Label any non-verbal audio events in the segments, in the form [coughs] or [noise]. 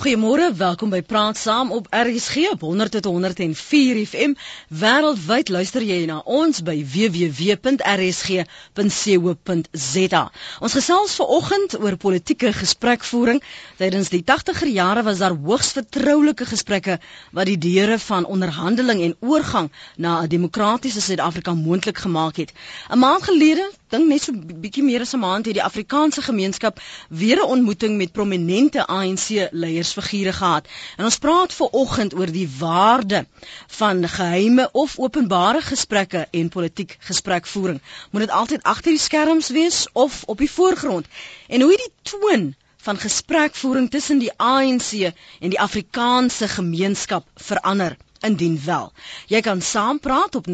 Goeiemôre, welkom by Praat Saam op RSG op 100.104 FM. Wêreldwyd luister jy na ons by www.rsg.co.za. Ons gesels vanoggend oor politieke gesprekvoering. Tydens die 80er jare was daar hoogs vertroulike gesprekke wat die deure van onderhandeling en oorgang na 'n demokratiese Suid-Afrika moontlik gemaak het. 'n Maand gelede dink net so bietjie meer as 'n maand het die Afrikaanse gemeenskap weer 'n ontmoeting met prominente ANC leiersfigure gehad. En ons praat ver oggend oor die waarde van geheime of openbare gesprekke en politiek gesprekvoering. Moet dit altyd agter die skerms wees of op die voorgrond? En hoe die toon van gesprekvoering tussen die ANC en die Afrikaanse gemeenskap verander indien wel. Jy kan saampraat op 0891104553.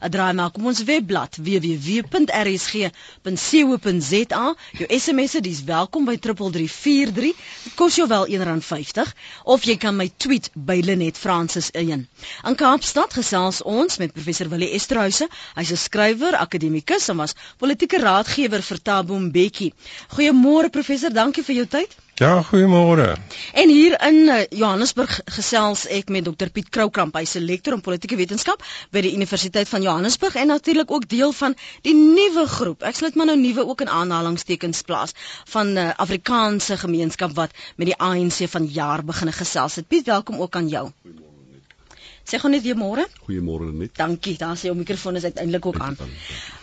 'n Draai maak op ons webblad www.rsg.co.za. Jou SMS'e dis welkom by 3343. Dit kos jou wel R1.50 of jy kan my tweet by Lenet Francis 1. In Kaapstad gesels ons met professor Willie Esterhuise. Hy's 'n skrywer, akademikus en was politieke raadgewer vir Thabo Mbeki. Goeiemôre professor, dankie vir jou tyd. Ja, goeiemôre. En hier in eh, Johannesburg gesels ek met Dr Piet Kroukamp, hy's 'n lektor in politieke wetenskap by die Universiteit van Johannesburg en natuurlik ook deel van die nuwe groep. Ek sal dit maar nou nuwe ook in aanhalingstekens plaas van 'n uh, eh, Afrikaanse gemeenskap wat met die ANC van jaar begin gesels het. Piet, welkom ook aan jou. Sê gou net weer môre. Goeiemôre net. Dankie. Daar sê jou mikrofoon is uiteindelik ook aan.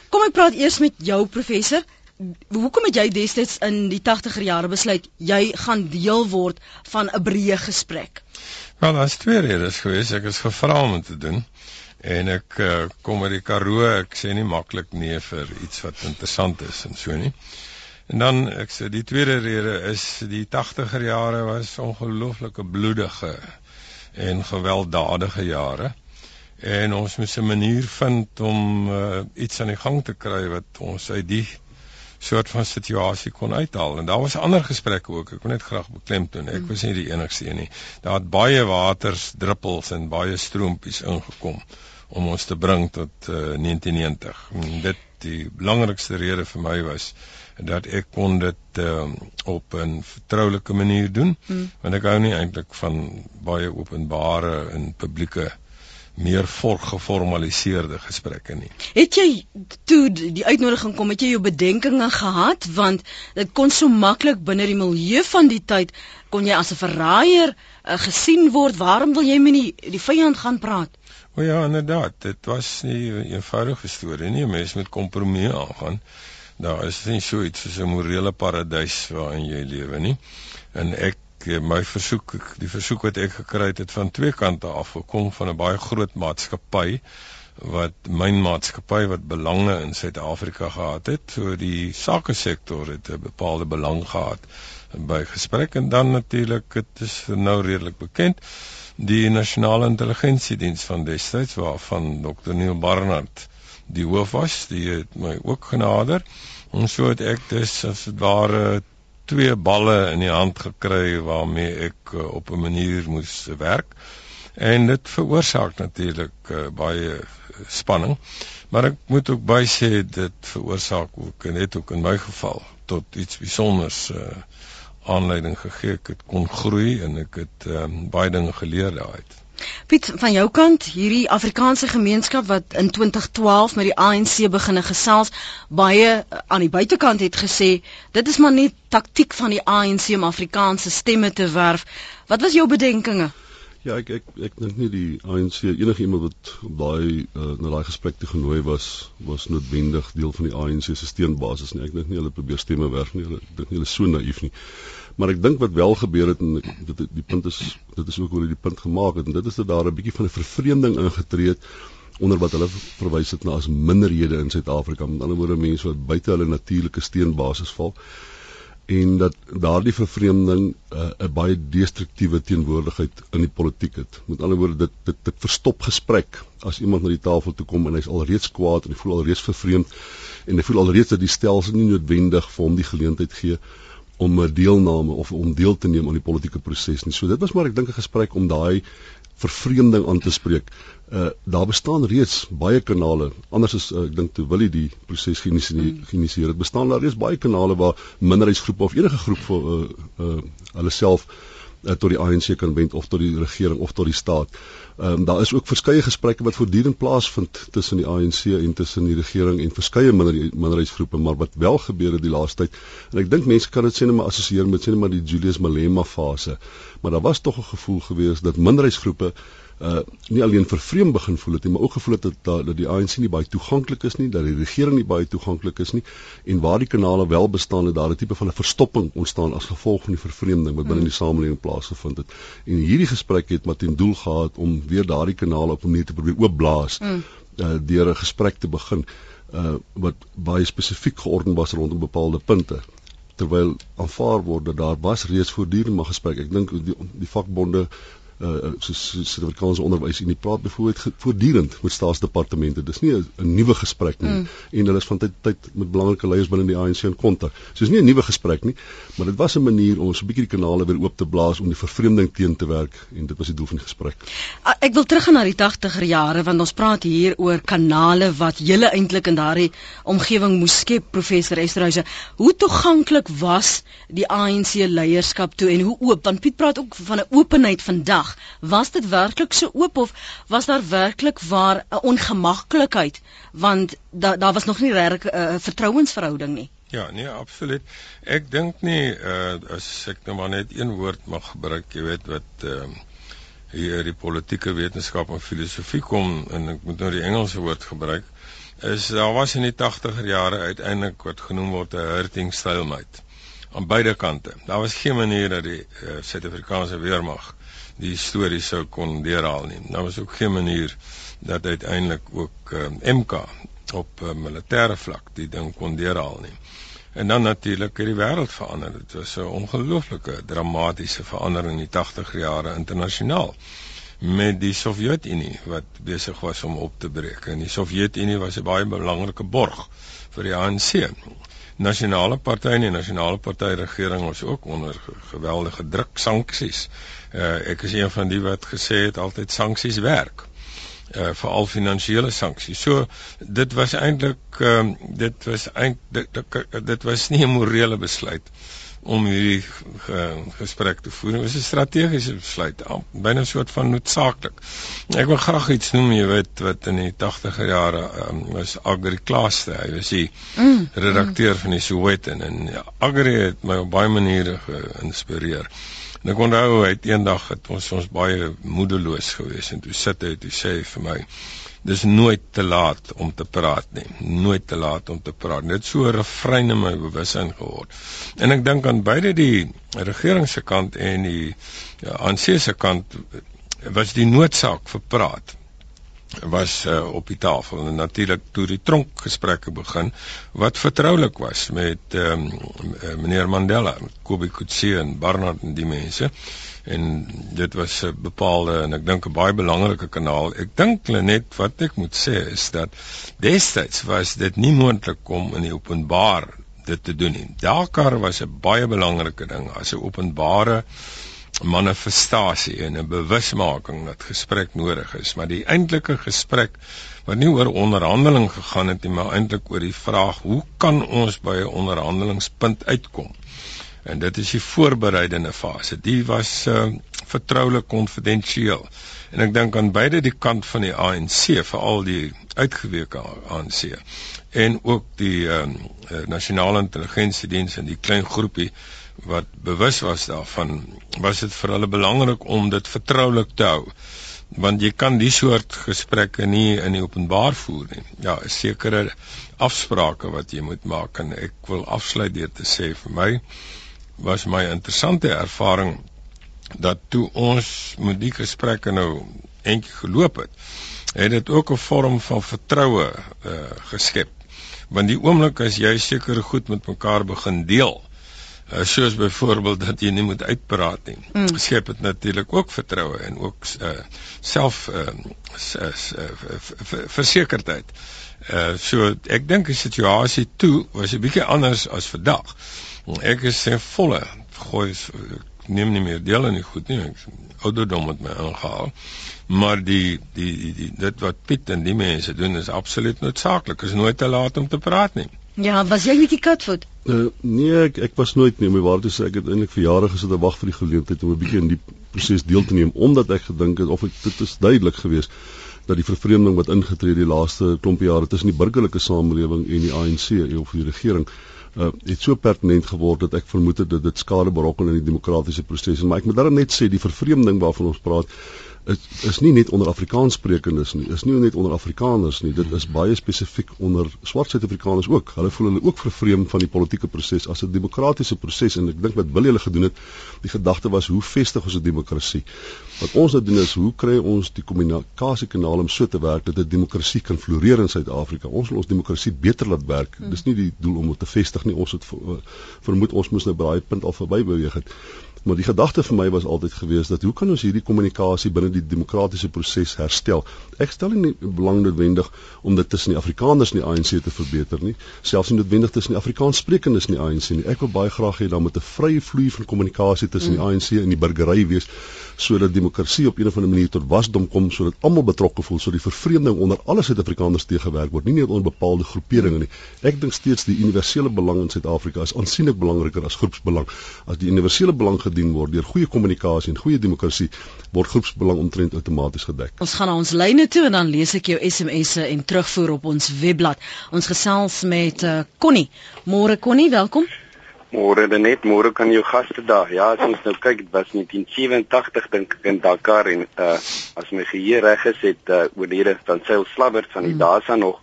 Kom ek praat eers met jou professor hoekom het jy destyds in die 80er jare besluit jy gaan deel word van 'n breë gesprek? Wel, daar's twee redes gewees. Ek is gevra om dit te doen en ek uh, kom uit die Karoo. Ek sê nie maklik nee vir iets wat interessant is en so nie. En dan ek sê die tweede rede is die 80er jare was ongelooflike bloedige en gewelddadige jare en ons moes 'n manier vind om uh, iets aan die gang te kry wat ons uit die soort van situasie kon uithaal. En daar was ander gesprekke ook. Ek wil net graag beklemtoon. Ek was nie die enigste een nie. Daar het baie waters, druppels en baie stroompies ingekom om ons te bring tot uh, 1990. En dit die belangrikste rede vir my was dat ek kon dit um, op 'n vertroulike manier doen hmm. want ek hou nie eintlik van baie openbare en publieke meer geformaliseerde gesprekke nie. Het jy toe die uitnodiging kom, het jy jou bedenkinge gehad want dit kon so maklik binne die milieu van die tyd kon jy as 'n verraaier uh, gesien word. Waarom wil jy met die die vyand gaan praat? O ja, inderdaad, dit was nie 'n eenvoudige storie nie. Mense moet kompromie aangaan. Daar is nie so iets soos 'n morele paradys waarin jy lewe nie. En ek Eh, my versoek die versoek wat ek gekry het het van twee kante af gekom van 'n baie groot maatskappy wat myn maatskappy wat belange in Suid-Afrika gehad het. So die sake sektor het 'n bepaalde belang gehad by gesprek en dan natuurlik dit is nou redelik bekend die nasionale intelligensiediens van destyds waarvan Dr Neil Barnard die hoof was, die het my ook genader. En so het ek dus as ware twee balle in die hand gekry waarmee ek uh, op 'n manier moes werk. En dit veroorsaak natuurlik uh, baie spanning. Maar ek moet ook by sê dit veroorsaak ook net ook in my geval tot iets bijzonders uh, aanleiding gegee. Ek het kon groei en ek het um, baie dinge geleer daaruit Piet, van jou kant, hierdie Afrikaanse gemeenskap wat in 2012 met die ANC beginne gesels, baie eh, aan die buitekant het gesê, dit is maar net taktik van die ANC om Afrikaanse stemme te werf. Wat was jou bedenkinge? Ja, ek ek ek dink nie die ANC enige iemand wat op daai uh, na daai gesprek te genooi was, was noodwendig deel van die ANC se steunbasis nie. Ek dink nie hulle probeer stemme werf nie. Ek dink nie hulle is so naïef nie. Maar ek dink wat wel gebeur het en dit die punt is dit is ook hoe hulle die punt gemaak het en dit is dat daar 'n bietjie van 'n vervreemding ingetree het onder wat hulle verwys het na as minderhede in Suid-Afrika. Met ander woorde mense wat buite hulle natuurlike steunbasis val en dat daardie vervreemding uh, 'n baie destruktiewe teenwoordigheid in die politiek het. Met ander woorde dit dit dit verstop gesprek as iemand na die tafel toe kom en hy's alreeds kwaad en hy voel alreeds vervreemd en hy voel alreeds dat die stelsel nie noodwendig vir hom die geleentheid gee om 'n deelname of om deel te neem aan die politieke proses nie. So dit was maar ek dink 'n gesprek om daai vervreemding aan te spreek. Uh daar bestaan reeds baie kanale. Anders is uh, ek dink toe Willie die proses geïnisieer het, bestaan daar reeds baie kanale waar minderheidsgroepe of enige groep vir uh uh hulle self uh, tot die ANC kan wend of tot die regering of tot die staat. Ehm um, daar is ook verskeie gesprekke wat voortdurend plaasvind tussen die ANC en tussen die regering en verskeie minderheidsgroepe, maar wat wel gebeur het die laaste tyd. En ek dink mense kan dit sê net maar assosieer met sê net maar die Julius Malema fase. Maar daar was tog 'n gevoel gewees dat minderheidsgroepe uh nie alleen vervreem begin voel het nie, maar ook gevoel het dat dat die ANC nie baie toeganklik is nie, dat die regering nie baie toeganklik is nie en waar die kanale wel bestaan het, daar 'n tipe van 'n verstopping ontstaan as gevolg van die vervreemding wat binne die samelewing plaasgevind het. En hierdie gesprek het met 'n doel gehad om weer daardie kanale op 'n manier te probeer oopblaas mm. uh deur 'n gesprek te begin uh wat baie spesifiek georden was rondom bepaalde punte terwyl aanvaar word dat daar was reeds voortdurend maar gesprek. Ek dink die, die vakbonde uh soos Suid-Afrikaanse onderwys en die praat byvoorbeeld voortdurend met staatsdepartemente. Dis nie 'n nuwe gesprek nie mm. en hulle is van tyd tot tyd met belangrike leiers binne die ANC in kontak. So dis nie 'n nuwe gesprek nie, maar dit was 'n manier om so 'n bietjie die kanale weer oop te blaas om die vervreemding teen te werk en dit was die doel van die gesprek. Uh, ek wil teruggaan na die 80er jare want ons praat hier oor kanale wat julle eintlik in daardie omgewing moes skep professor Esterhuise. Hoe toeganklik was die ANC leierskap toe en hoe oop? Want Piet praat ook van 'n openheid vandag was dit werklik so oop of was daar werklik waar 'n ongemaklikheid want daar daar was nog nie regtig 'n uh, vertrouensverhouding nie Ja, nee, absoluut. Ek dink nie uh as ek nou maar net een woord mag gebruik, jy weet wat ehm uh, hier die politieke wetenskap en filosofie kom en ek moet nou die Engelse woord gebruik, is daar was in die 80er jare uiteindelik wat genoem word 'n hurting stalemate aan beide kante. Daar was geen manier dat die uh, Suid-Afrikaanse weermag die storie sou kon deurhaal nie. Daar was ook geen manier dat uiteindelik ook uh, ehm, MK op uh, militêre vlak die ding kon deurhaal nie. En dan natuurlik het die wêreld verander. Dit was 'n ongelooflike dramatiese verandering in die 80 jare internasionaal met die Sowjetunie wat besig was om op te breek. En die Sowjetunie was 'n baie belangrike borg vir die ANC. Nasionale party en die nasionale party regering was ook onder geweldige druk sanksies Uh, ek is een van die wat gesê het altyd sanksies werk. Uh veral finansiële sanksies. So dit was eintlik ehm um, dit was eintlik dit, dit, dit was nie 'n morele besluit om hierdie uh, gesprek te voer. Dit was 'n strategiese besluit, byna 'n soort van noodsaaklik. Ek wil graag iets noem, jy weet, wat in die 80er jare um, was Agri Klaaste. Hy was die mm, redakteur mm. van die Sowetan en ja, Agri het my op baie maniere geïnspireer. En ek onthou hy het eendag het ons ons baie moedeloos gewees en toe sit hy toe sê vir my dis nooit te laat om te praat nie. Nooit te laat om te praat. Net so 'n refrein in my bewussyn geword. En ek dink aan beide die regering se kant en die ja, ANC se kant was die noodsaak vir praat was uh, op die tafel en natuurlik toe die tronkgesprekke begin wat vertroulik was met um, meneer Mandela, Kobe Kutse en Barnard en die mense en dit was 'n bepaalde en ek dink 'n baie belangrike kanaal. Ek dink net wat ek moet sê is dat destyds was dit nie moontlik om in die openbaar dit te doen nie. Dakar was 'n baie belangrike ding as 'n openbare manifestasie en 'n bewusmaking dat gesprek nodig is, maar die eintlike gesprek wat nie oor onderhandeling gegaan het nie, maar eintlik oor die vraag hoe kan ons by 'n onderhandelingspunt uitkom? En dit is die voorbereidende fase. Die was uh, vertroulik konfidensieel. En ek dink aan beide die kant van die ANC, veral die uitgeweke ANC en ook die uh, nasionale intelligensiediens en die klein groepie wat bewus was daarvan, was dit vir hulle belangrik om dit vertroulik te hou. Want jy kan die soort gesprekke nie in die openbaar voer nie. Ja, sekere afsprake wat jy moet maak en ek wil afsluit deur te sê vir my was my interessante ervaring dat toe ons met die gesprekke nou eentjie geloop het, het dit ook 'n vorm van vertroue uh, geskep. Want die oomblik as jy sekere goed met mekaar begin deel, uh, soos byvoorbeeld dat jy nie moet uitpraat nie. Mm. Skep dit natuurlik ook vertroue en ook uh, self uh, versekerdheid. Uh, so ek dink die situasie toe was 'n bietjie anders as vandag. Ek is in volle gooi neem nie meer deel aan die goed nie. Ek ouderdom het my ingehaal. Maar die die die, die dit wat Piet en die mense doen is absoluut noodsaaklik. Is nooit te laat om te praat nie. Ja, was jy bietjie katvoet? Uh, nee, ek ek was nooit nie, my waarde sê. Ek het eintlik vir jare gesit en wag vir die geleentheid om 'n bietjie in die proses deel te neem omdat ek gedink het of ek dit is duidelik geweest dat die vervreemding wat ingetree die laaste klompe jare tussen die burgerlike samelewing en die ANC of die regering uh, het so pertinent geword dat ek vermoed het dat dit skade berokken in die demokratiese proses maar ek moet daarom net sê die vervreemding waarvan ons praat is is nie net onder Afrikaanssprekendes nie, is nie net onder Afrikaners nie, dit is baie spesifiek onder swart Suid-Afrikaners ook. Hulle voel hulle ook vervreem van die politieke proses as 'n demokratiese proses en ek dink wat wil hulle gedoen het, die gedagte was hoe vestig ons 'n demokrasie? Wat ons nou doen is hoe kry ons die kommunikasiekanale om so te werk dat 'n demokrasie kan floreer in Suid-Afrika? Ons wil ons demokrasie beter laat werk. Dis nie die doel om dit te vestig nie. Ons het vermoed ons moes nou by daai punt al verby beweeg het. Maar die gedagte vir my was altyd gewees dat hoe kan ons hierdie kommunikasie binne die demokratiese proses herstel? Ek stel nie belang noodwendig om dit tussen die Afrikaners en die ANC te verbeter nie, selfs nie noodwendig tussen die Afrikaanssprekendes en die ANC nie. Ek wil baie graag hê dan moet 'n vrye vloei van kommunikasie tussen die ANC en die burgery wees sodat demokrasie op 'n of ander manier tot wasdom kom sodat almal betrokke voel sodat die vervreemding onder alle Suid-Afrikaners teëgewerk word nie net onder bepaalde groeperinge nie. Ek dink steeds die universele belang in Suid-Afrika is aansienlik belangriker as groepsbelang. As die universele belang gedien word deur goeie kommunikasie en goeie demokrasie word groepsbelang omtrent outomaties gedek. Ons gaan na ons lyne toe en dan lees ek jou SMS'e en terugvoer op ons webblad. Ons gesels met uh, Connie. Môre Connie welkom Môre dan net, môre kan jou gaste daar. Ja, as ons nou kyk, dit was 1987 dink ek in Dakar en uh as my geheue reg is, het uh oorlede van Seil Slabbert van die mm. DASA nog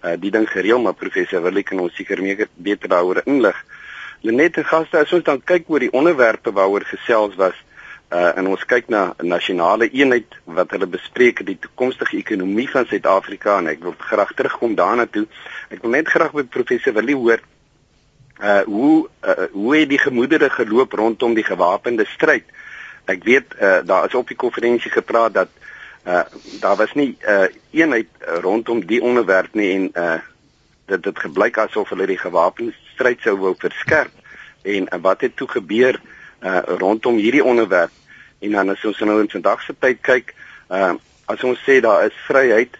uh die ding gereël, maar professor Willie kan ons seker meer beter daaroor inlig. Net en gaste, as ons dan kyk oor die onderwerpe waaroor gesels was, uh en ons kyk na nasionale eenheid wat hulle bespreek die toekomstige ekonomie van Suid-Afrika en ek wil graag terugkom daarna toe. Ek wil net graag by professor Willie hoor uh hoe uh, hoe het die gemoedere geloop rondom die gewapende stryd? Ek weet uh daar is op die konferensie gepraat dat uh daar was nie uh eenheid rondom die onderwerp nie en uh dit het gebleik asof hulle die gewapende stryd sou wou verskerp en uh, wat het toe gebeur uh rondom hierdie onderwerp? En dan as ons nou in vandag se tyd kyk, uh as ons sê daar is vryheid,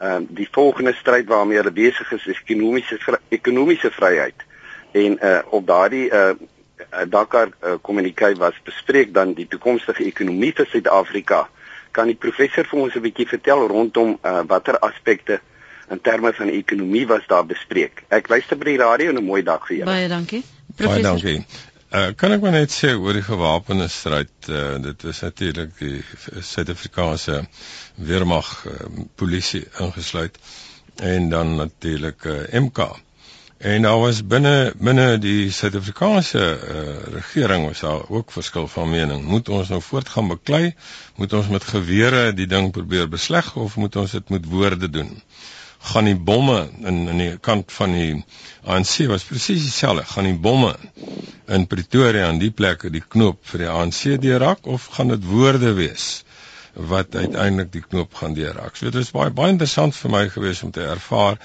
uh die volgende stryd waarmee hulle besig is is ekonomiese ekonomiese vryheid en uh, op daardie uh, Dakar kommunikasie uh, was bespreek dan die toekomstige ekonomie vir Suid-Afrika. Kan die professor vir ons 'n bietjie vertel rondom uh, watter aspekte in terme van ekonomie was daar bespreek? Ek luister by die radio en 'n mooi dag vir julle. Baie dankie. Professor. Baie dankie. Uh, kan ek maar net sê oor die gewapende stryd uh, dit is natuurlik die Suid-Afrikaanse weermag uh, polisie ingesluit en dan natuurlik uh, MK En daar was binne binne die Suid-Afrikaanse uh, regering was daar ook verskil van mening. Moet ons nou voortgaan beklei? Moet ons met gewere die ding probeer besleg of moet ons dit met woorde doen? Gaan die bomme in in die kant van die ANC was presies dieselfde. Gaan die bomme in Pretoria aan die plekke die knoop vir die ANC deurrak of gaan dit woorde wees? wat uiteindelik die knoop gaan deurraak. So dit is baie baie interessant vir my gewees om te ervaar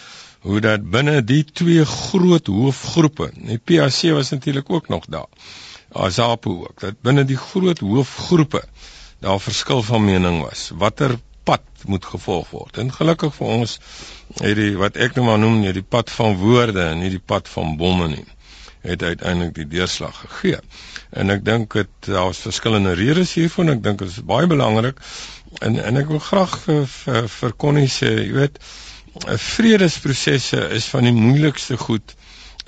hoe dat binne die twee groot hoofgroepe, die PAC was natuurlik ook nog daar. ASAPO ook, dat binne die groot hoofgroepe daar verskil van mening was. Watter pad moet gevolg word? En gelukkig vir ons het die wat ek nou maar noem nie die pad van woorde en nie die pad van bomme nie het uiteindelik die deurslag gegee. En ek dink dit daar's verskillende redes hiervoor en ek dink dit is baie belangrik. En en ek wil graag vir vir, vir Connie sê, jy weet, vredesprosesse is van die moeilikste goed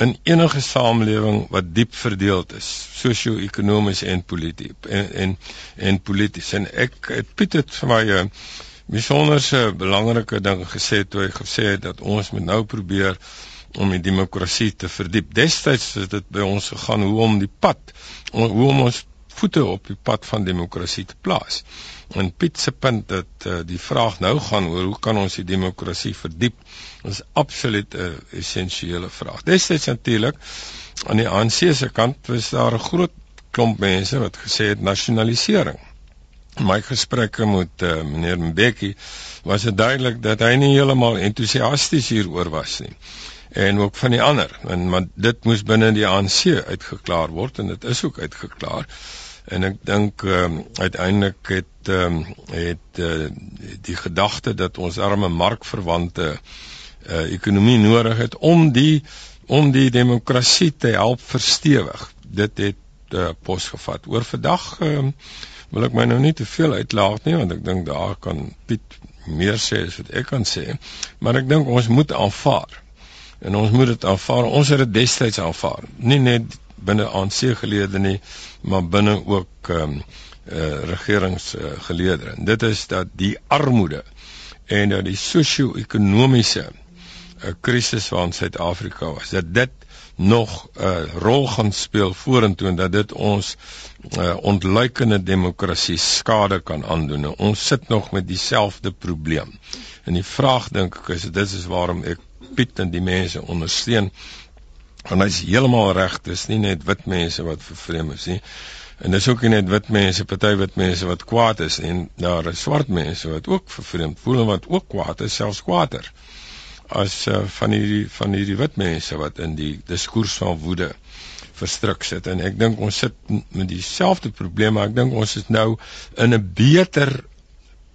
in enige samelewing wat diep verdeeld is sosio-ekonomies en politiek en en en polities en ek het Piet het vir my 'n besonderse belangrike ding gesê toe hy gesê het dat ons moet nou probeer om die demokrasie te verdiep. Destyds het dit by ons gegaan hoe om die pad hoe om ons voete op die pad van demokrasie te plaas. En Piet se punt dat uh, die vraag nou gaan oor hoe kan ons die demokrasie verdiep is absoluut 'n uh, essensiële vraag. Destyds natuurlik aan die ANC se kant was daar 'n groot klomp mense wat gesê het nasionalisering. In my gesprekke met uh, meneer Mbeki was dit duidelik dat hy nie heeltemal entoesiasties hieroor was nie. en ook van die ander en maar dit moes binne die ANC uitgeklaar word en dit is ook uitgeklaar en ek dink um, uiteindelik het um, het uh, die gedagte dat ons arme markverwante uh, ekonomie nodig het om die om die demokrasie te help verstewig. Dit het uh, pos gevat. Oor vandag um, wil ek my nou nie te veel uitlaat nie want ek dink daar kan Piet meer sê as wat ek kan sê. Maar ek dink ons moet aanvaar. En ons moet dit aanvaar. Ons het dit destyds aanvaar. Nie net binne ANC gelede nie maar binne ook ehm um, uh, regeringsgeleerde. Uh, dit is dat die armoede en dat die sosio-ekonomiese uh, krisis waarin Suid-Afrika was, dat dit nog 'n uh, rol gaan speel vorentoe en dat dit ons uh, ontluikende demokrasie skade kan aandoen. Ons sit nog met dieselfde probleem. En die vraag dink ek is dit is waarom ek Piet en die mense ondersteun want hy's heeltemal reg dis nie net wit mense wat vervreem is nie. En dis ook nie net wit mense party wit mense wat kwaad is en daar is swart mense wat ook vervreem voel en wat ook kwaad is selfs kwaader as uh, van hierdie van hierdie wit mense wat in die diskurs van woede verstrik sit. En ek dink ons sit met dieselfde probleme ek dink ons is nou in 'n beter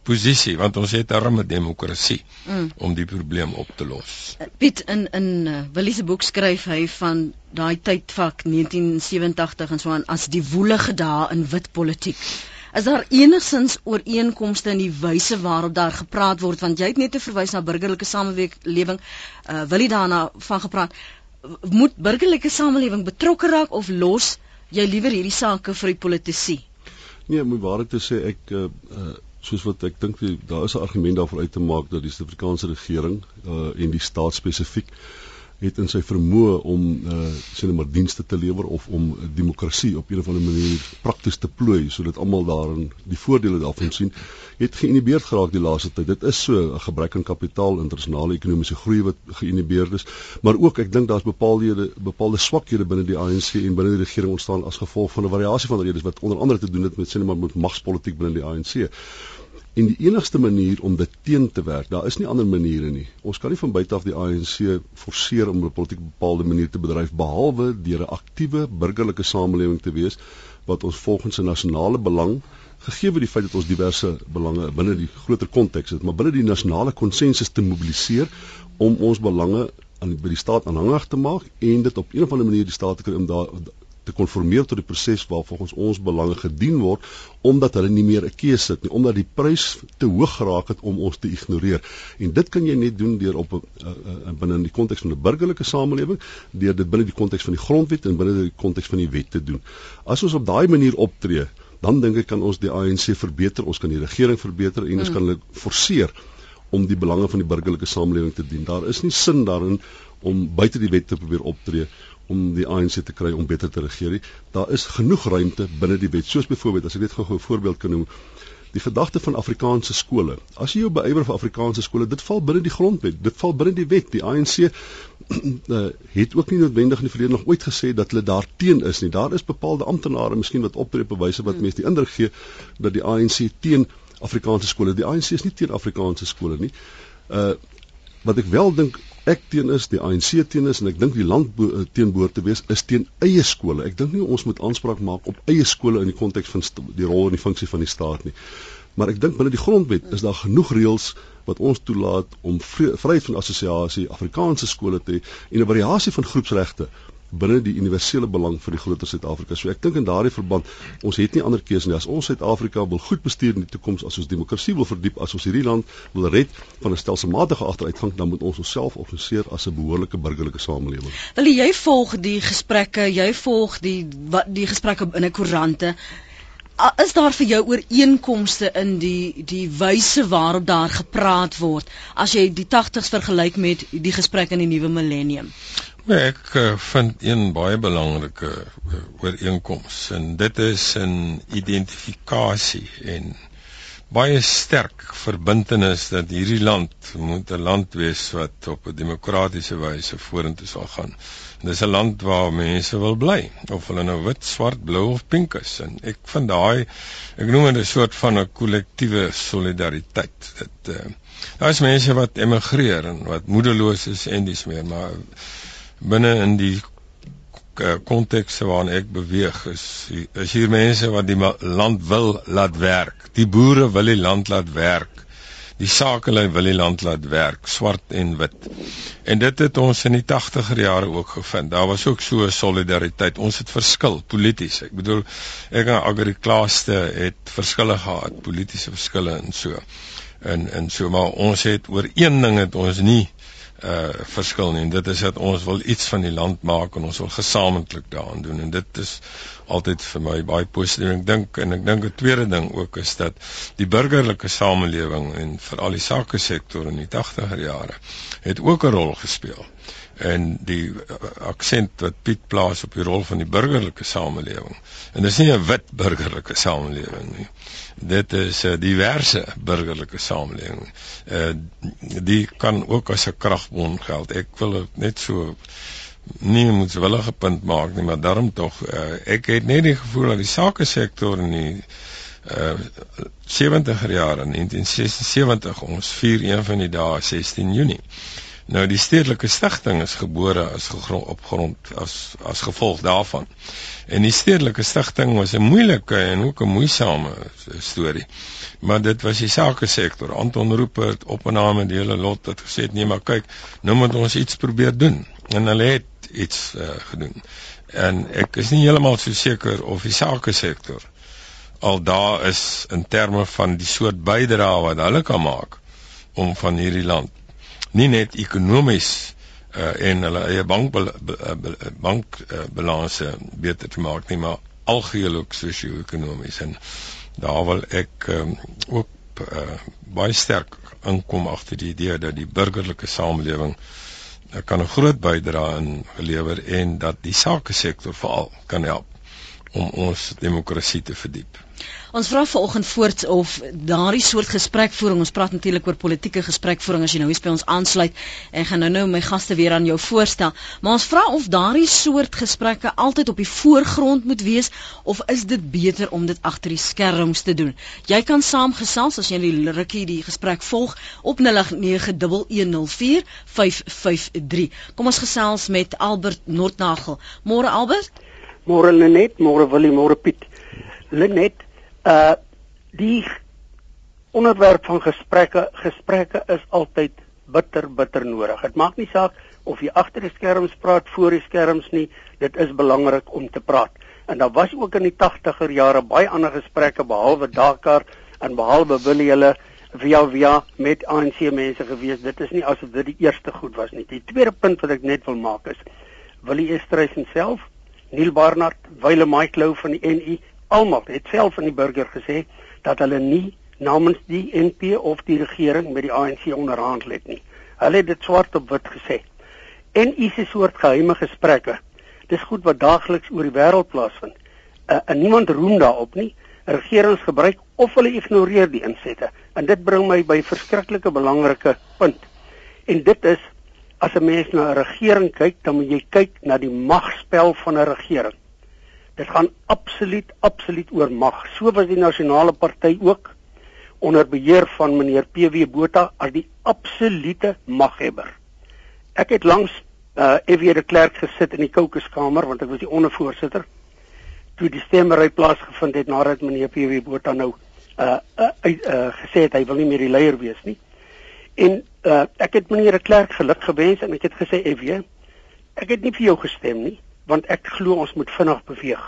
posisie want ons het 'n arme demokrasie mm. om die probleem op te los. Eh, Piet in in uh, Willie se boek skryf hy van daai tydvak 1987 en so aan as die woelige dae in wit politiek. Is daar enigsins ooreenkomste in die wyse waarop daar gepraat word want jy het net te verwys na burgerlike samelewing uh, Willie daarna van gepraat moet burgerlike samelewing betrokke raak of los jy liewer hierdie sake vir die politici? Nee, moet waarlik te sê ek uh, uh soos wat ek dink daar is 'n argument daarvoor uit te maak dat die Suid-Afrikaanse regering uh, en die staat spesifiek het in sy vermoë om uh, sien maar dienste te lewer of om demokrasie op 'n of ander manier prakties te plooi sodat almal daarin die voordele daarvan sien het geïnhibeerd geraak die laaste tyd. Dit is so 'n gebrek aan kapitaal internasionale ekonomiese groei wat geïnhibeerd is maar ook ek dink daar's bepaalde bepaalde swakhede binne die ANC en binne die regering ontstaan as gevolg van 'n variasie van redes wat onder andere te doen het met sien maar met magspolitiek binne die ANC En die enigste manier om dit teen te werk, daar is nie ander maniere nie. Ons kan nie van buite af die ANC forceer om 'n politiek bepaalde manier te bedryf behalwe deur 'n aktiewe burgerlike samelewing te wees wat ons volgens 'n nasionale belang gegee word die feit dat ons diverse belange binne die groter konteks het, maar binne die nasionale konsensus te mobiliseer om ons belange aan by die staat aanhangig te maak en dit op 'n of ander manier die staat te kry om daar te konformeer tot die proses waar volgens ons belange gedien word omdat hulle nie meer 'n keuse het nie omdat die prys te hoog geraak het om ons te ignoreer. En dit kan jy net doen deur op uh, uh, binne in die konteks van 'n burgerlike samelewing deur dit binne die konteks van die grondwet en binne die konteks van die wet te doen. As ons op daai manier optree dan dink ek kan ons die ANC verbeter ons kan die regering verbeter en ons mm. kan hulle forceer om die belange van die burgerlike samelewing te dien. Daar is nie sin daarin om buite die wet te probeer optree om die ANC te kry om beter te regeer nie. Daar is genoeg ruimte binne die wet. Soos byvoorbeeld, as ek net gou 'n voorbeeld kan noem, die gedagte van Afrikaanse skole. As jy jou beywer vir Afrikaanse skole, dit val binne die grondwet. Dit val binne die wet. Die ANC [clears throat] eh, het ook nie noodwendig in die verlede nog ooit gesê dat hulle daarteen is nie. Daar is bepaalde amptenare miskien wat optree op 'n wyse wat mense die indruk gee dat die ANC teen Afrikaanse skole. Die ANC is nie teen Afrikaanse skole nie. Uh wat ek wel dink ek teen is, die ANC teen is en ek dink die land eh, teenboor te wees is teen eie skole. Ek dink nie ons moet aanspraak maak op eie skole in die konteks van die rol en die funksie van die staat nie. Maar ek dink binne die grondwet is daar genoeg reëls wat ons toelaat om vryheid van assosiasie, Afrikaanse skole te hê en 'n variasie van groepsregte binne die universele belang vir die groter Suid-Afrika. So ek dink in daardie verband, ons het nie ander keuse nie. As ons Suid-Afrika wil goed bestuur in die toekoms, as ons demokrasie wil verdiep, as ons hierdie land wil red van 'n stelselmatige agteruitgang, dan moet ons onsself organiseer as 'n behoorlike burgerlike samelewing. Wil jy volg die gesprekke, jy volg die wat die gesprekke in 'n koerante is daar vir jou ooreenkomste in die die wyse waarop daar gepraat word as jy die 80s vergelyk met die gesprek in die nuwe millennium Nee, ek uh, vind een baie belangrike uh, ooreenkoms en dit is 'n identifikasie en baie sterk verbintenis dat hierdie land moet 'n land wees wat op 'n demokratiese wyse vorentoe sal gaan. Dis 'n land waar mense wil bly, of hulle nou wit, swart, blou of pink is. En ek vind daai ek noem dit 'n soort van 'n kollektiewe solidariteit. Dit uh, daar is mense wat emigreer en wat moedeloos is en dis meer, maar binne in die kontekste waarin ek beweeg is is hier mense wat die land wil laat werk. Die boere wil die land laat werk. Die sakelei wil die land laat werk, swart en wit. En dit het ons in die 80er jare ook gevind. Daar was ook so 'n solidariteit. Ons het verskil polities. Ek bedoel ek en Agri Klaaste het verskille gehad, politieke verskille en so. En en so maar ons het oor een ding het ons nie uh verskil nie en dit is dat ons wil iets van die land maak en ons wil gesamentlik daaraan doen en dit is altyd vir my baie positief ek dink en ek dink 'n tweede ding ook is dat die burgerlike samelewing en veral die sake sektor in die 80er jare het ook 'n rol gespeel en die uh, aksent wat Piet plaas op die rol van die burgerlike samelewing en dis nie 'n wit burgerlike samelewing nie dit is 'n uh, diverse burgerlike samelewing. Uh die kan ook as 'n kragbron geld. Ek wil net so nie moet willige punt maak nie, maar daarom tog uh, ek het net die gevoel dat die sake sektor in die uh 70er jare in 1976 ons vier een van die dae 16 Junie. Nou die stedelike stigting is gebore as gegrond op grond as as gevolg daarvan. En die stedelike stigting was 'n moeilike en ook 'n moeisame storie. Maar dit was die sake sektor. Anton Rupert op 'n naam en hele lot het gesê nee, maar kyk, nou moet ons iets probeer doen. En hulle het iets uh, gedoen. En ek is nie heeltemal so seker of die sake sektor al daar is in terme van die soort bydrae wat hulle kan maak om van hierdie land nie net ekonomies uh, en hulle eie bankbalanse uh, beter te maak nie, maar algeheel ook sosio-ekonomies en daar wil ek um, ook uh, baie sterk inkom agter die idee dat die burgerlike samelewing uh, kan 'n groot bydrae in gelewer en dat die sake sektor veral kan help om ons demokrasie te verdiep. Ons vra vanoggend voort of daardie soort gesprekvoering, ons praat natuurlik oor politieke gesprekvoering as jy nou hier by ons aansluit en gaan nou nou my gaste weer aan jou voorstel, maar ons vra of daardie soort gesprekke altyd op die voorgrond moet wees of is dit beter om dit agter die skerms te doen? Jy kan saamgesels as jy die rukkie die gesprek volg op 0891104553. Kom ons gesels met Albert Noordnagel. Môre Albert? Môre Lenet, môre Willie, môre Piet. Lenet, uh die onderwerp van gesprekke gesprekke is altyd bitter bitter nodig. Dit maak nie saak of jy agter die skerms praat, voor die skerms nie, dit is belangrik om te praat. En daar was ook in die 80er jare baie ander gesprekke behalwe Dakar en behalwe wil hulle via via met ANC mense gewees. Dit is nie asof dit die eerste goed was nie. Die tweede punt wat ek net wil maak is Willie Estreisen self, Neil Barnard, Wile Maiklou van die NU almal het self aan die burger gesê dat hulle nie namens die NP of die regering met die ANC onderhandel het nie. Hulle het dit swart op wit gesê. En is 'n soort geheime gesprekke. Dis goed wat daagliks oor die wêreld plaasvind. Uh, en niemand roem daarop nie. Regerings gebruik of hulle ignoreer die insette. En dit bring my by 'n verskriklike belangrike punt. En dit is as 'n mens na 'n regering kyk, dan moet jy kyk na die magspel van 'n regering. Dit gaan absoluut absoluut oor mag. So was die nasionale party ook onder beheer van meneer PW Botha as die absolute maghebber. Ek het langs uh EW de Klerk gesit in die kokeskamer want ek was die ondervoorsitter toe die stemmery plaasgevind het nadat meneer PW Botha nou uh uh, uh gesê het hy wil nie meer die leier wees nie. En uh ek het meneer de Klerk geluk gewens en ek het gesê EW ek het nie vir jou gestem nie want ek glo ons moet vinnig beweeg.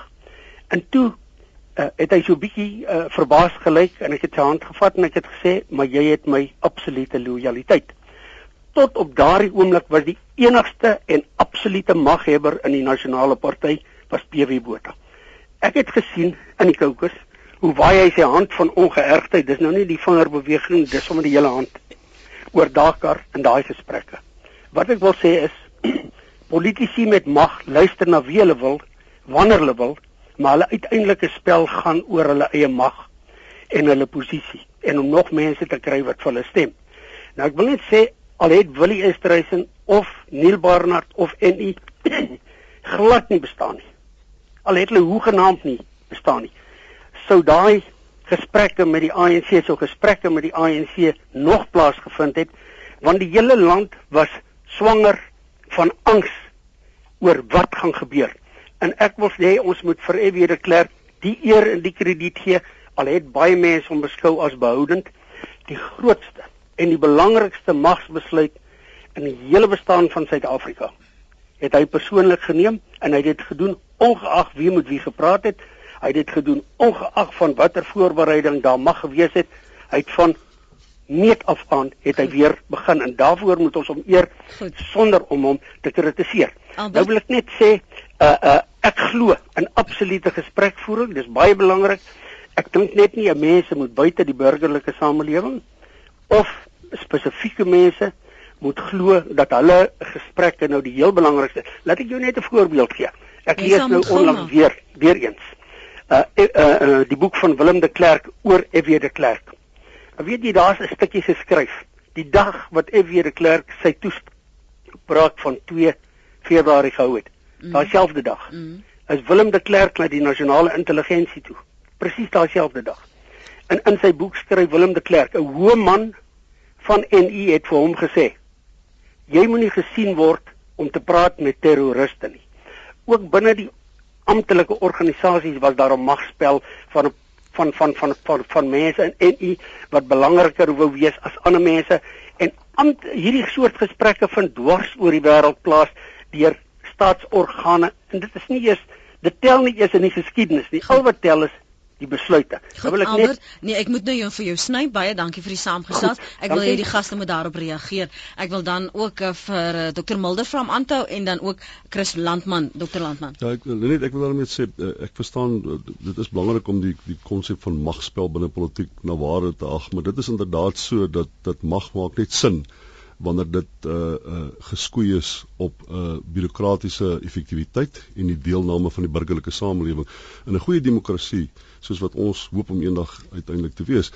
En toe uh, het hy so bietjie uh, verbaas gelyk en ek het sy hand gevat en ek het gesê, "Maar jy het my absolute lojaliteit." Tot op daardie oomblik was die enigste en absolute maghebber in die nasionale party was PW Botha. Ek het gesien in die kokes hoe waai hy sy hand van ongeërgdheid. Dis nou nie die vingerbeweging, dis sommer die hele hand oor Dakar in daai gesprekke. Wat ek wil sê is [clears throat] politici met mag luister na wie hulle wil, wanneer hulle wil, maar hulle uiteindelike spel gaan oor hulle eie mag en hulle posisie. en om nog mense te kry wat vir hulle stem. Nou ek wil net sê al het Willie Esterhuizen of Neil Barnard of NU [coughs] glad nie bestaan nie. Al het hulle hoegenaamd nie bestaan nie. Sou daai gesprekke met die ANC sou gesprekke met die ANC nog plaasgevind het want die hele land was swanger van angs oor wat gaan gebeur. En ek wil sê ons moet vir F.W. de Klerk die eer en die krediet gee al het baie mense hom beskou as behoudend die grootste en die belangrikste magsbesluit in die hele bestaan van Suid-Afrika het hy persoonlik geneem en hy het dit gedoen ongeag wie met wie gepraat het hy het dit gedoen ongeag van watter voorbereiding daar mag gewees het hy het van meet af aan het hy weer begin en daarvoor moet ons hom eer Goed. sonder om hom te kritiseer. Nou wil ek net sê uh uh ek glo in absolute gesprekvoering, dis baie belangrik. Ek dink net nie mense moet buite die burgerlike samelewing of spesifieke mense moet glo dat hulle gesprekke nou die heel belangrikste. Laat ek jou net 'n voorbeeld gee. Ek lees nou onlangs weer weer eens. Uh, uh uh die boek van Willem de Klerk oor F.W. de Klerk. Weet jy daar's 'n stukkie geskryf. Die dag wat F.W. de Klerk sy toespraak van 2 Februarie gehou het. Mm. Daai selfde dag. Mm. Is Willem de Klerk na die nasionale intelligensie toe. Presies daai selfde dag. En in sy boek skryf Willem de Klerk, 'n hoë man van NU het vir hom gesê: "Jy moenie gesien word om te praat met terroriste nie." Ook binne die amptelike organisasies was daar 'n magspel van 'n van van van van van mense in NU wat belangriker wou wees as ander mense. En amt, hierdie soort gesprekke vind dwars oor die wêreld plaas deur staatsorgane. En dit is nie eers dit tel nie eers in die geskiedenis nie. Al wat tel is die besluite. Goed, wil ek Albert, net nee, ek moet nou jou vir jou sny baie dankie vir die saamgesels. Ek wil hê die gaste moet daarop reageer. Ek wil dan ook uh, vir uh, eh, Dr Mulder vra om aan te hou en dan ook Chris Landman, Dr Landman. Ja, ek wil net ek wil daarmee sê uh, ek verstaan uh, dit is belangrik om die die konsep van magspel binne politiek na waarde te ag, maar dit is inderdaad so dat dat mag maak net sin wanneer dit uh uh geskoei is op uh bureaukratiese effektiwiteit en die deelname van die burgerlike samelewing in 'n goeie demokrasie soos wat ons hoop om eendag uiteindelik te wees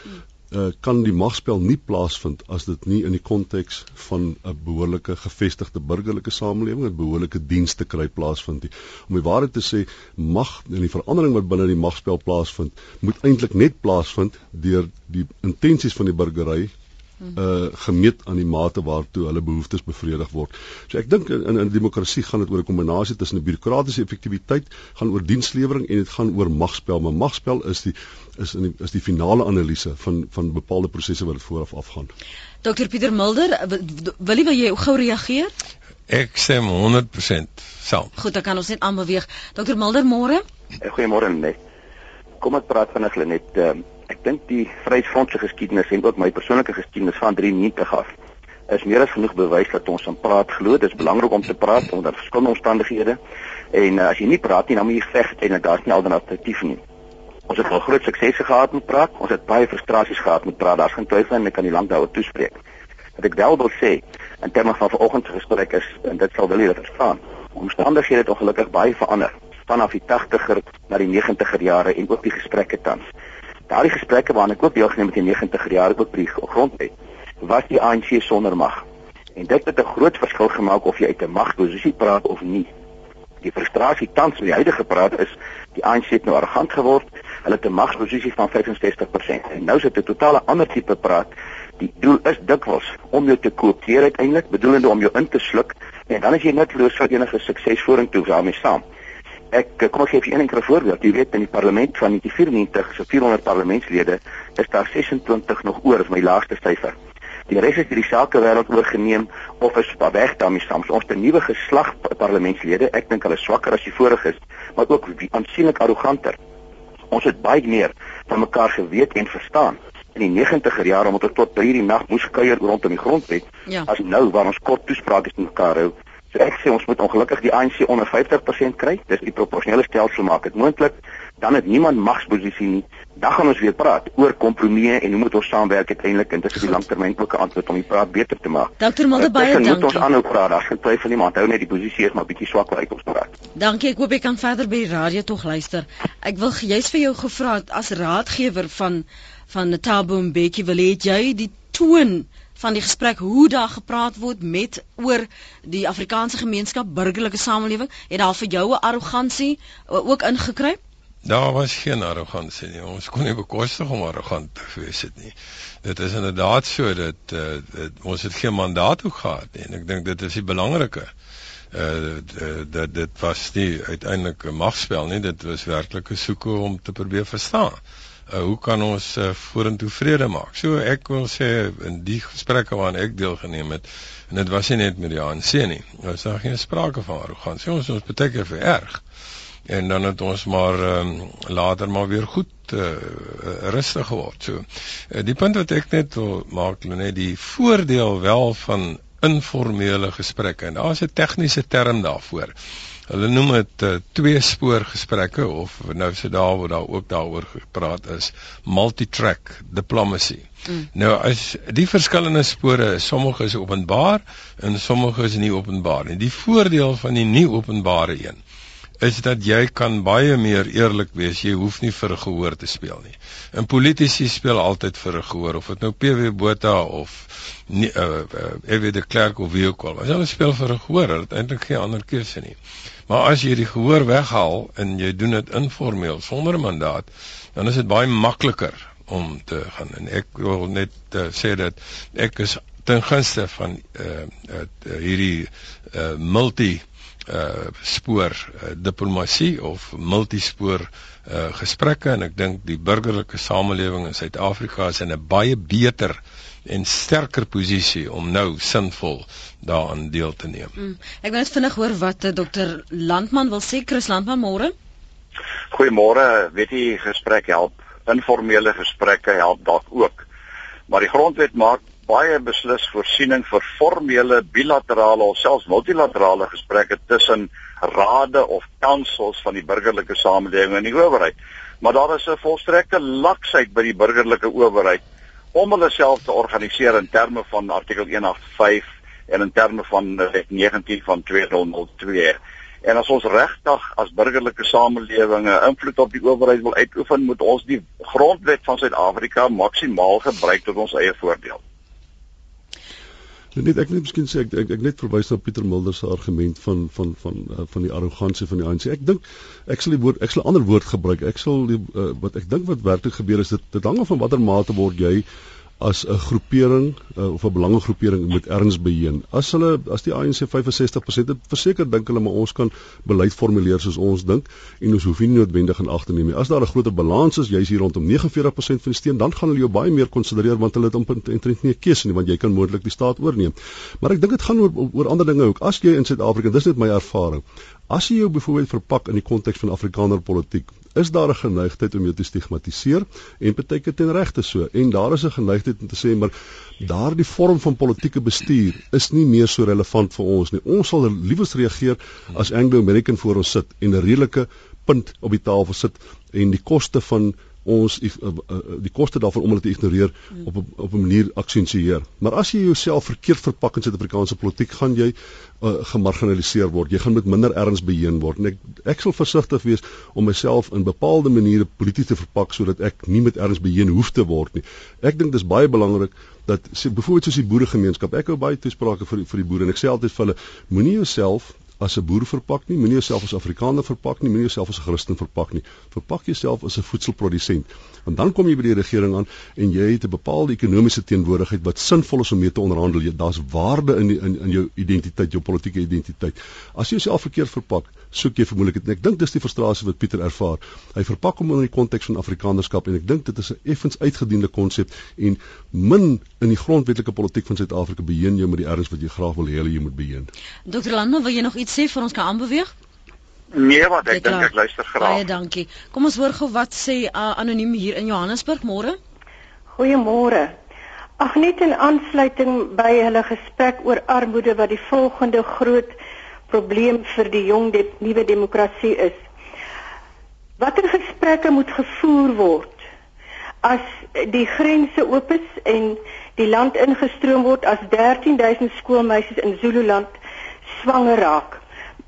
uh kan die magspel nie plaasvind as dit nie in die konteks van 'n behoorlike gevestigde burgerlike samelewing 'n behoorlike dienste kry plaasvind nie. Om die waarheid te sê, mag en die verandering wat binne die magspel plaasvind, moet eintlik net plaasvind deur die intensies van die burgery uh gemeet aan die mate waartoe hulle behoeftes bevredig word. So ek dink in 'n demokrasie gaan dit oor 'n kombinasie tussen 'n bureaukratiese effektiwiteit, gaan oor dienslewering en dit gaan oor magspel. Maar magspel is die is in die, is die finale analise van van bepaalde prosesse wat vooraf afgaan. Dr Pieter Mulder, wil jy wil jy gou reageer? Ek sê 100% saam. Goed, dan kan ons net aanbeweeg. Dr Mulder, môre? Goeiemôre net. Kom ek praat vinnig net ehm uh, ek dink die Vryheidsfront se geskiedenis en ook my persoonlike geskiedenis van 93 af is meer as genoeg bewys dat ons aan praat glo. Dit is belangrik om te praat onder verskillende omstandighede. En uh, as jy nie praat nie, dan moet jy veg en daar's nie alternatief nie. Ons het al groot suksese gehad met praat. Ons het baie frustrasies gehad met praat. Daar's geen twyfel en ek kan nie lank daaroor toespreek. Wat ek wel wil sê in terme van vanoggend se gesprek is en dit sal wel hier verstaan. Omstandighede het ongelukkig baie verander vanaf die 80er na die 90er jare en ook die gesprekke tans daardie gesprekke waarna ek ook deelgeneem het in die 90er jare ook by grond het, was die ANC sonder mag. En dit het 'n groot verskil gemaak of jy uit 'n magposisie praat of nie. Die frustrasie tans met die huidige praat is die ANC het nou arrogant geword. Hulle het 'n magposisie van 65% en nou is dit 'n totale ander tipe praat. Die doel is dikwels om jou te koopteer uiteindelik, bedoelende om jou in te sluk en dan as jy net los vir enige sukses vorentoe daarmee saam. Ek kom ek gee vir een enkele voorbeeld. Jy weet in die parlement van 1994 so 400 parlementslede is daar 26 nog oor, is my laaste syfer. Die res het die sakewêreld oorgeneem of is pa weg daarmee saam. Ons het 'n nuwe geslag parlementslede. Ek dink hulle is swakker as die vorige is, maar ook aansienlik arroganter. Ons het baie meer van mekaar geweet en verstaan in die 90er jare omdat ons tot 3 die nag moes kuier rondom die grondwet. Ja. As nou waar ons kort toesprake met mekaar hou, So ek sê ons moet ongelukkig die ANC onder 50% kry. Dis die proporsionele stelsel maak dit moontlik. Dan het niemand magsposisie nie. dan gaan ons weer praat oor kompromieë en hoe moet ons saamwerk uiteindelik en dis op die langtermyn ook 'n antwoord om die praat beter te maak. Dr. Mulder baie dankie. Ons moet aanhou praat. Daar's geen twyfel nie, maar hou net die posisie is maar bietjie swak waar ek ons praat. Dankie. Ek hoop jy kan verder by die radio tog luister. Ek wil jy's vir jou gevra as raadgewer van van Thabo Mbeki wil hê jy die toon van die gesprek hoe daar gepraat word met oor die Afrikaanse gemeenskap burgerlike samelewing het daar vir jou 'n arrogansie ook ingekruip? Daar was geen arrogansie nie. Ons kon nie bekostig om arrogant te wees dit nie. Dit is inderdaad so dat uh, dit, ons het geen mandaat ook gehad nie en ek dink dit is die belangrike. Uh dat dit was nie uiteindelik 'n magspel nie, dit was werklik 'n soeke om te probeer verstaan. Uh hoe kan ons uh, vorentoe vrede maak? So ek wil sê in die gesprekke waaraan ek deelgeneem het en dit was nie net met die ANC nie. Ons het geen sprake van arrogansie. Ons ons baie keer vererg en dan het ons maar um, later maar weer goed uh, rustig geword. So uh, die punt wat ek net wil maak net die voordeel wel van informele gesprekke en daar's 'n tegniese term daarvoor. Hulle noem dit uh, twee spoor gesprekke of nou se daar waar daar ook daaroor gepraat is multi-track diplomacy. Mm. Nou as die verskillende spore, sommige is openbaar en sommige is nie openbaar nie. Die voordeel van die nie openbare een is dat jy kan baie meer eerlik wees. Jy hoef nie vir 'n gehoor te speel nie. En politici speel altyd vir 'n gehoor of dit nou PW Botha of nie uh, uh Evie de Klerk of wie ook al. As hulle speel vir 'n gehoor, het eintlik geen ander keuse nie. Maar as jy die gehoor weghaal en jy doen dit informeel sonder 'n mandaat, dan is dit baie makliker om te gaan. En ek wil net uh, sê dat ek is ten gunste van uh, uh hierdie uh multi uh spoor uh, diplomatie of multispoor uh gesprekke en ek dink die burgerlike samelewing in Suid-Afrika is in 'n baie beter en sterker posisie om nou sinvol daaraan deel te neem. Mm. Ek wil net vinnig hoor wat Dr. Landman wil sê. Chris Landman, môre. Goeiemôre. Weet jy, gesprek help. Informele gesprekke help dalk ook. Maar die grondwet maak baie beslis voorsiening vir formele bilaterale of selfs multilaterale gesprekke tussen rade of kansels van die burgerlike samelewing en die owerheid. Maar daar is 'n volstrekte laksheid by die burgerlike owerheid om hulle self te organiseer in terme van artikel 185 en in terme van wet 19 van 2002. En as ons regtig as burgerlike samelewing 'n invloed op die owerheid wil uitoefen, moet ons die grondwet van Suid-Afrika maksimaal gebruik tot ons eie voordeel. Net ek net miskien sê ek ek, ek net verwys na Pieter Mulder se argument van van van uh, van die arrogansie van die ANC. Ek dink ek sal die woord ek sal 'n ander woord gebruik. Ek sal die uh, wat ek dink wat werklik gebeur is dit dit hang af van watter mate word jy as 'n groepering uh, of 'n belangegroepering moet erns beheen. As hulle as die ANC 65% het, verseker dink hulle maar ons kan beleid formuleer soos ons dink en ons hoef nie noodwendig in ag te neem nie. As daar 'n groter balans is, jy's hier rondom 49% van die steun, dan gaan hulle jou baie meer konsidereer want hulle het omtrent eintlik nie 'n keuse nie want jy kan moontlik die staat oorneem. Maar ek dink dit gaan oor oor ander dinge ook. As jy in Suid-Afrika, dis net my ervaring. As jy jou byvoorbeeld verpak in die konteks van Afrikaner politiek, is daar 'n geneigtheid om jou te stigmatiseer en baie keer ten regte so. En daar is 'n geneigtheid om te sê maar daardie vorm van politieke bestuur is nie meer so relevant vir ons nie. Ons sal liewers reageer as Anglo-American voor ons sit en 'n redelike punt op die tafel sit en die koste van ons uh, uh, die koste daarvan om hulle te ignoreer hmm. op op 'n manier aksensieer. Maar as jy jouself verkeerd verpak in Suid-Afrikaanse politiek, gaan jy uh, gemarginaliseer word. Jy gaan met minder erns beheen word. En ek ek sal versigtig wees om myself in bepaalde maniere polities te verpak sodat ek nie met erns beheen hoef te word nie. Ek dink dis baie belangrik dat byvoorbeeld soos die boeregemeenskap, ek hou baie toesprake vir vir die boere en ek sê altyd vir hulle, moenie jouself as 'n boer verpak nie, moenie jouself as Afrikaner verpak nie, moenie jouself as 'n Christen verpak nie. Verpak jouself as 'n voedselprodusent. Want dan kom jy by die regering aan en jy het 'n bepaalde ekonomiese teenwoordigheid wat sinvol is om mee te onderhandel. Daar's waarde in die, in in jou identiteit, jou politieke identiteit. As jy jouself verkeerd verpak, soek jy vermoedelik dit. Ek dink dis die frustrasie wat Pieter ervaar. Hy verpak hom in die konteks van Afrikanernskap en ek dink dit is 'n effens uitgediende konsep en min in die grondwetlike politiek van Suid-Afrika beheen jy met die erns wat jy graag wil hê jy moet beheen. Dr. Landman, wil jy nog iets sê vir ons kan aanbeweeg? Nee, wat ek dink ek luister graag. Baie dankie. Kom ons hoor gou wat sê uh, anoniem hier in Johannesburg môre. Goeiemôre. Ag net in aansluiting by hulle gesprek oor armoede wat die volgende groot probleem vir die jong dit nuwe demokrasie is. Watter gesprekke moet gevoer word as die grense oop is en die land ingestroom word as 13000 skoolmeisies in Zululand swanger raak.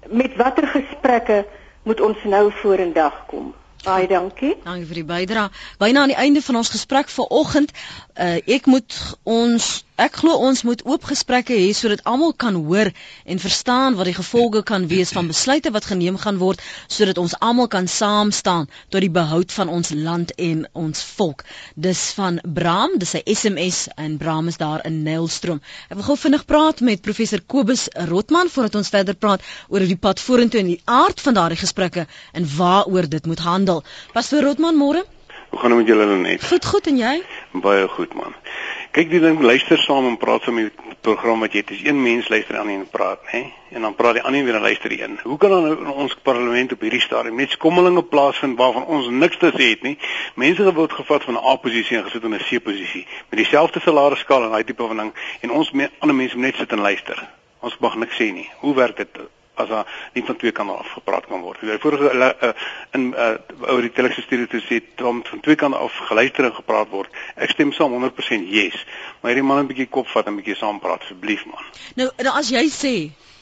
Met watter gesprekke moet ons nou vorendag kom? Baie dankie. Dankie vir die bydrae. Byna aan die einde van ons gesprek vanoggend, uh, ek moet ons ek glo ons moet oop gesprekke hê sodat almal kan hoor en verstaan wat die gevolge kan wees van besluite wat geneem gaan word sodat ons almal kan saam staan tot die behoud van ons land en ons volk. Dis van Bram, dis 'n SMS en Bram is daar in Nelstroom. Ek wil gou vinnig praat met professor Kobus Rotman voordat ons verder praat oor die pad vorentoe en die aard van daardie gesprekke en waaroor dit moet handel. Pastor Rotman, môre? Hoe gaan dit met julle net? Goed, goed en jy? Baie goed man. Kyk, die ding luister saam en praat saam met die program wat jy het. Dis een mens luister aan en praat, hè? En dan praat die ander weer en luister die een. Hoe kan dan nou in ons parlement op hierdie stadium net skommelinge plaasvind waarvan ons niks te sê het nie? Mense word gevat van 'n A-posisie en gesit in 'n C-posisie met dieselfde salarisskaal en daai tipe van ding en ons me, ander mense moet net sit en luister. Ons mag niks sê nie. Hoe werk dit? As daar nie van twee kante af gepraat kan word. Die vorige uh, in uh, oor die teleksisterie te sê om van twee kante af geluister en gepraat word. Ek stem saam 100% yes. Maar hierdie man 'n bietjie kop vat en 'n bietjie saam praat asseblief man. Nou, nou as jy sê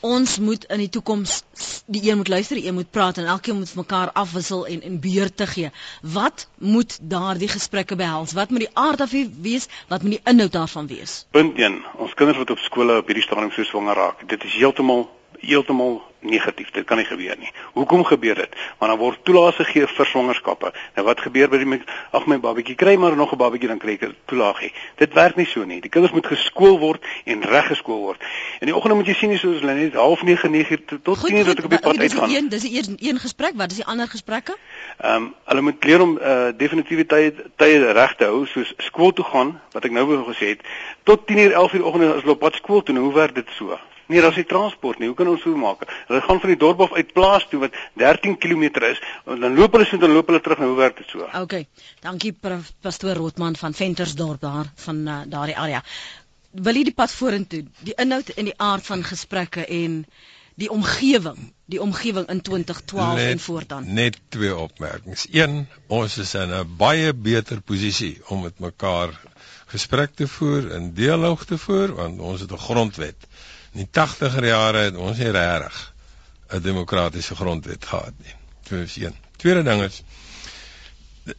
ons moet in die toekoms die een moet luister, die een moet praat en elkeen moet mekaar afwissel en en beurte gee. Wat moet daardie gesprekke behels? Wat moet die aard af wees? Wat moet die inhoud daarvan wees? Punt 1. Ons kinders wat op skole op hierdie stadium so swanger raak, dit is heeltemal heeltemal negatief. Dit kan nie gebeur nie. Hoekom gebeur dit? Want dan word toelaas gegee vir swangerskappe. Nou wat gebeur by die ag my babatjie kry maar nog 'n babatjie dan kry ek toelaagie. Dit werk nie so nie. Die kinders moet geskool word en reg geskool word. In die oggend moet jy sien nie soos hulle net half 9 9 tot 10 uur dat ek op die pad uitgaan. Dis een dis eers een gesprek. Wat is die ander gesprekke? Ehm um, hulle moet leer om uh, definitiewe tye tye reg te hou soos skool toe gaan wat ek nou wou gesê het tot 10 uur 11 uur oggend as hulle op pad skool toe. Nou hoe werk dit so? Nee, daar's nie transport nie. Hoe kan ons so maak? Hulle gaan van die dorp af uit plaas toe wat 13 km is, dan loop hulle so dan loop hulle terug na hoe werk dit so? OK. Dankie pastoor Rotman van Ventersdorp daar van uh, daardie area. Wil jy die pad vorentoe, die inhoud en die aard van gesprekke en die omgewing, die omgewing in 2012 net, en voortaan. Net twee opmerkings. Een, ons is in 'n baie beter posisie om met mekaar gesprek te voer en dialoog te voer want ons het 'n grondwet In die 80er jare het ons nie regtig 'n demokratiese grondwet gehad nie. Dis een. Tweede ding is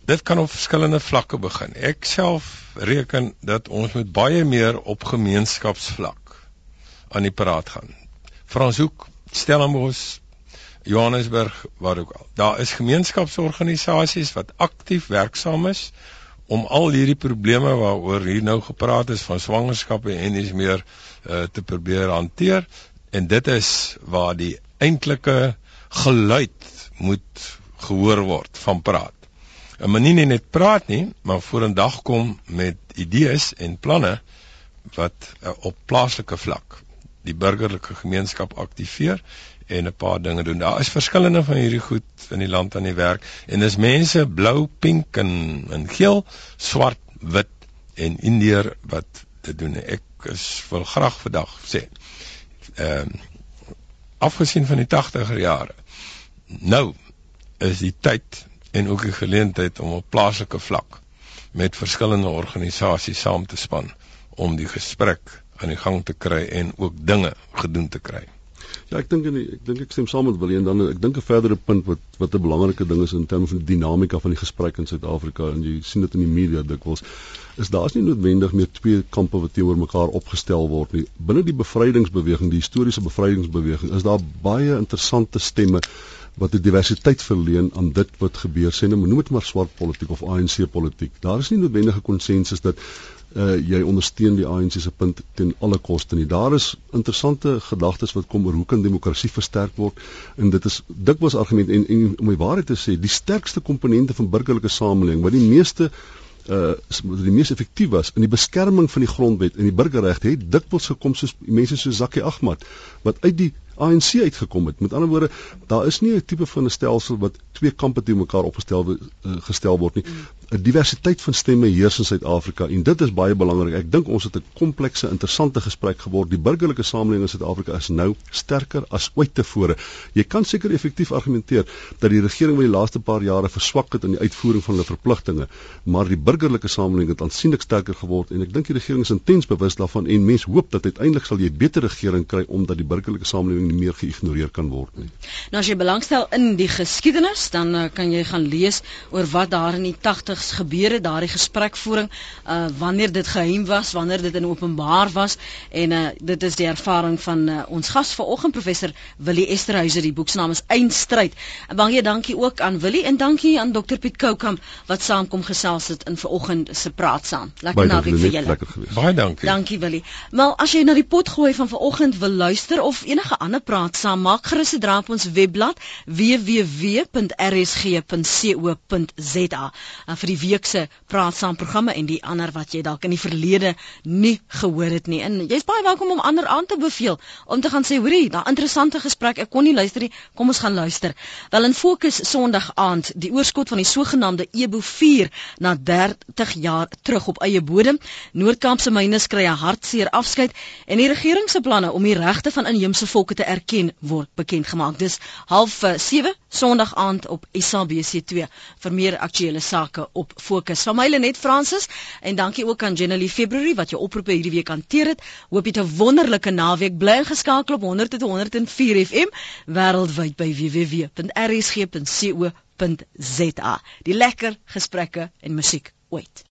dit kan op verskillende vlakke begin. Ek self reken dat ons met baie meer op gemeenskapsvlak aan die praat gaan. Franshoek, Stellenbosch, Johannesburg, waar ook al. Daar is gemeenskapsorganisasies wat aktief werksaam is om al hierdie probleme waaroor hier nou gepraat is van swangerskappe en dis meer uh, te probeer hanteer en dit is waar die eintlike geluid moet gehoor word van praat. 'n Manier nie net praat nie, maar vorendag kom met idees en planne wat uh, op plaaslike vlak die burgerlike gemeenskap aktiveer en 'n paar dinge doen. Daar is verskillende van hierdie goed in die land aan die werk en dis mense blou, pink en en geel, swart, wit en indier wat dit doen. Ek is wil graag vandag sê. Ehm uh, afgesien van die 80er jare. Nou is die tyd en ook die geleentheid om op plaaslike vlak met verskillende organisasies saam te span om die gesprek aan die gang te kry en ook dinge gedoen te kry. Ja, ek dink ek dink ek stem saam met Willie en dan ek dink 'n verdere punt wat wat 'n belangrike ding is in terme van die dinamika van die gesprek in Suid-Afrika en jy sien dit in die media dikwels is daar's nie noodwendig meer twee kampe wat teenoor mekaar opgestel word nie. Binne die bevrydingsbeweging, die historiese bevrydingsbeweging, is daar baie interessante stemme wat 'n diversiteit verleen aan dit wat gebeur sê nou noem dit maar swart politiek of ANC politiek. Daar is nie noodwendige konsensus dat uh, jy ondersteun die ANC se punt ten alle koste nie. Daar is interessante gedagtes wat kom oor hoe kan demokrasie versterk word en dit is dikwels argument en, en om die waarheid te sê, die sterkste komponente van burgerlike samelewing wat die meeste uh die mees effektief was in die beskerming van die grondwet en die burgerregte het dikwels gekom soos mense soos Zakie Ahmad wat uit die ANC uitgekom het. Met ander woorde, daar is nie 'n tipe van 'n stelsel wat twee kampe te mekaar opgestel uh, gestel word nie. 'n diversiteit van stemme heers in Suid-Afrika en dit is baie belangrik. Ek dink ons het 'n komplekse, interessante gesprek geword. Die burgerlike samelewing in Suid-Afrika is nou sterker as ooit tevore. Jy kan seker effektief argumenteer dat die regering oor die laaste paar jare verswak het in die uitvoering van hulle verpligtinge, maar die burgerlike samelewing het aansienlik sterker geword en ek dink die regering is intens bewus daarvan en mense hoop dat uiteindelik sal jy 'n beter regering kry omdat die burgerlike samelewing nie meer geïgnoreer kan word nie. Nou as jy belangstel in die geskiedenis, dan uh, kan jy gaan lees oor wat daar in die 80s gebeur het, daardie gesprekvoering, uh wanneer dit geheim was, wanneer dit in openbaar was en uh dit is die ervaring van uh, ons gas vanoggend professor Willie Esterhuizer. Die boek se naam is Eindstryd. En baie dankie ook aan Willie en dankie aan Dr Piet Koukamp wat saamkom gesels het in vanoggend se praat saam. Lekker naweek vir julle. Baie dankie. Dankie Willie. Maar as jy na die pot gooi van vanoggend wil luister of enige ander praat saam, maak gerus 'n draai op ons webblad www.rsg.co.za vir die week se praat saam programme en die ander wat jy dalk in die verlede nie gehoor het nie. En jy's baie welkom om ander aan te beveel om te gaan sê, hoorie, daai interessante gesprek, ek kon nie luister nie. Kom ons gaan luister. Wel in fokus Sondag aand, die oorskot van die sogenaamde Ebo 4 na 30 jaar terug op eie bodem. Noord-Kaapse myne kry 'n hartseer afskeid en die regering se planne om die regte van inheemse volke te erken word bekend gemaak. Dis half 7 eh, Sondag aand op SABC2 vir meer aktuelle sake op fokus. Van my Lenet Fransis en dankie ook aan Jenny February wat jou oproepe hierdie week hanteer het. Hoop jy 'n wonderlike naweek. Bly geskakel op 100.104 FM wêreldwyd by www.rsg.co.za. Die lekker gesprekke en musiek ooit.